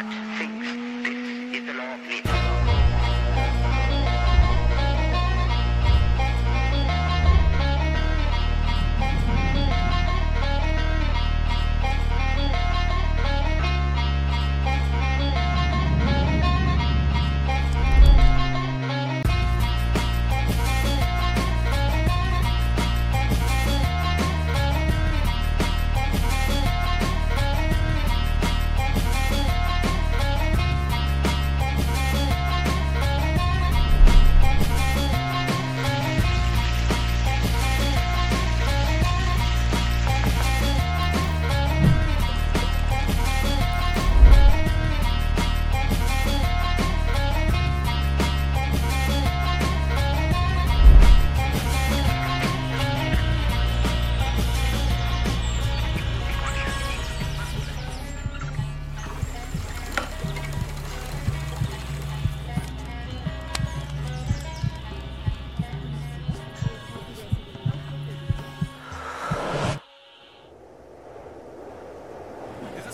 heart thinks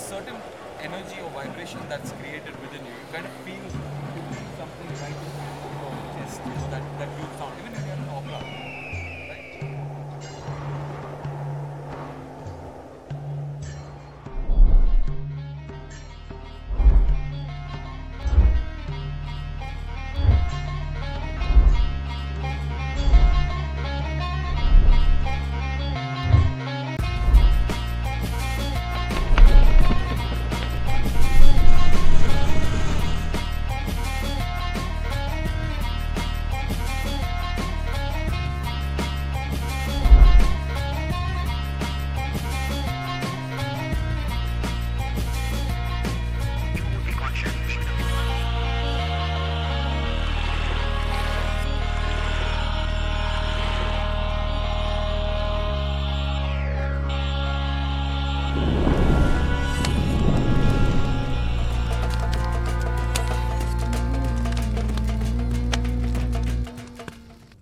certain energy or vibration that's created within you. You kind of feel something right in your chest, that, that you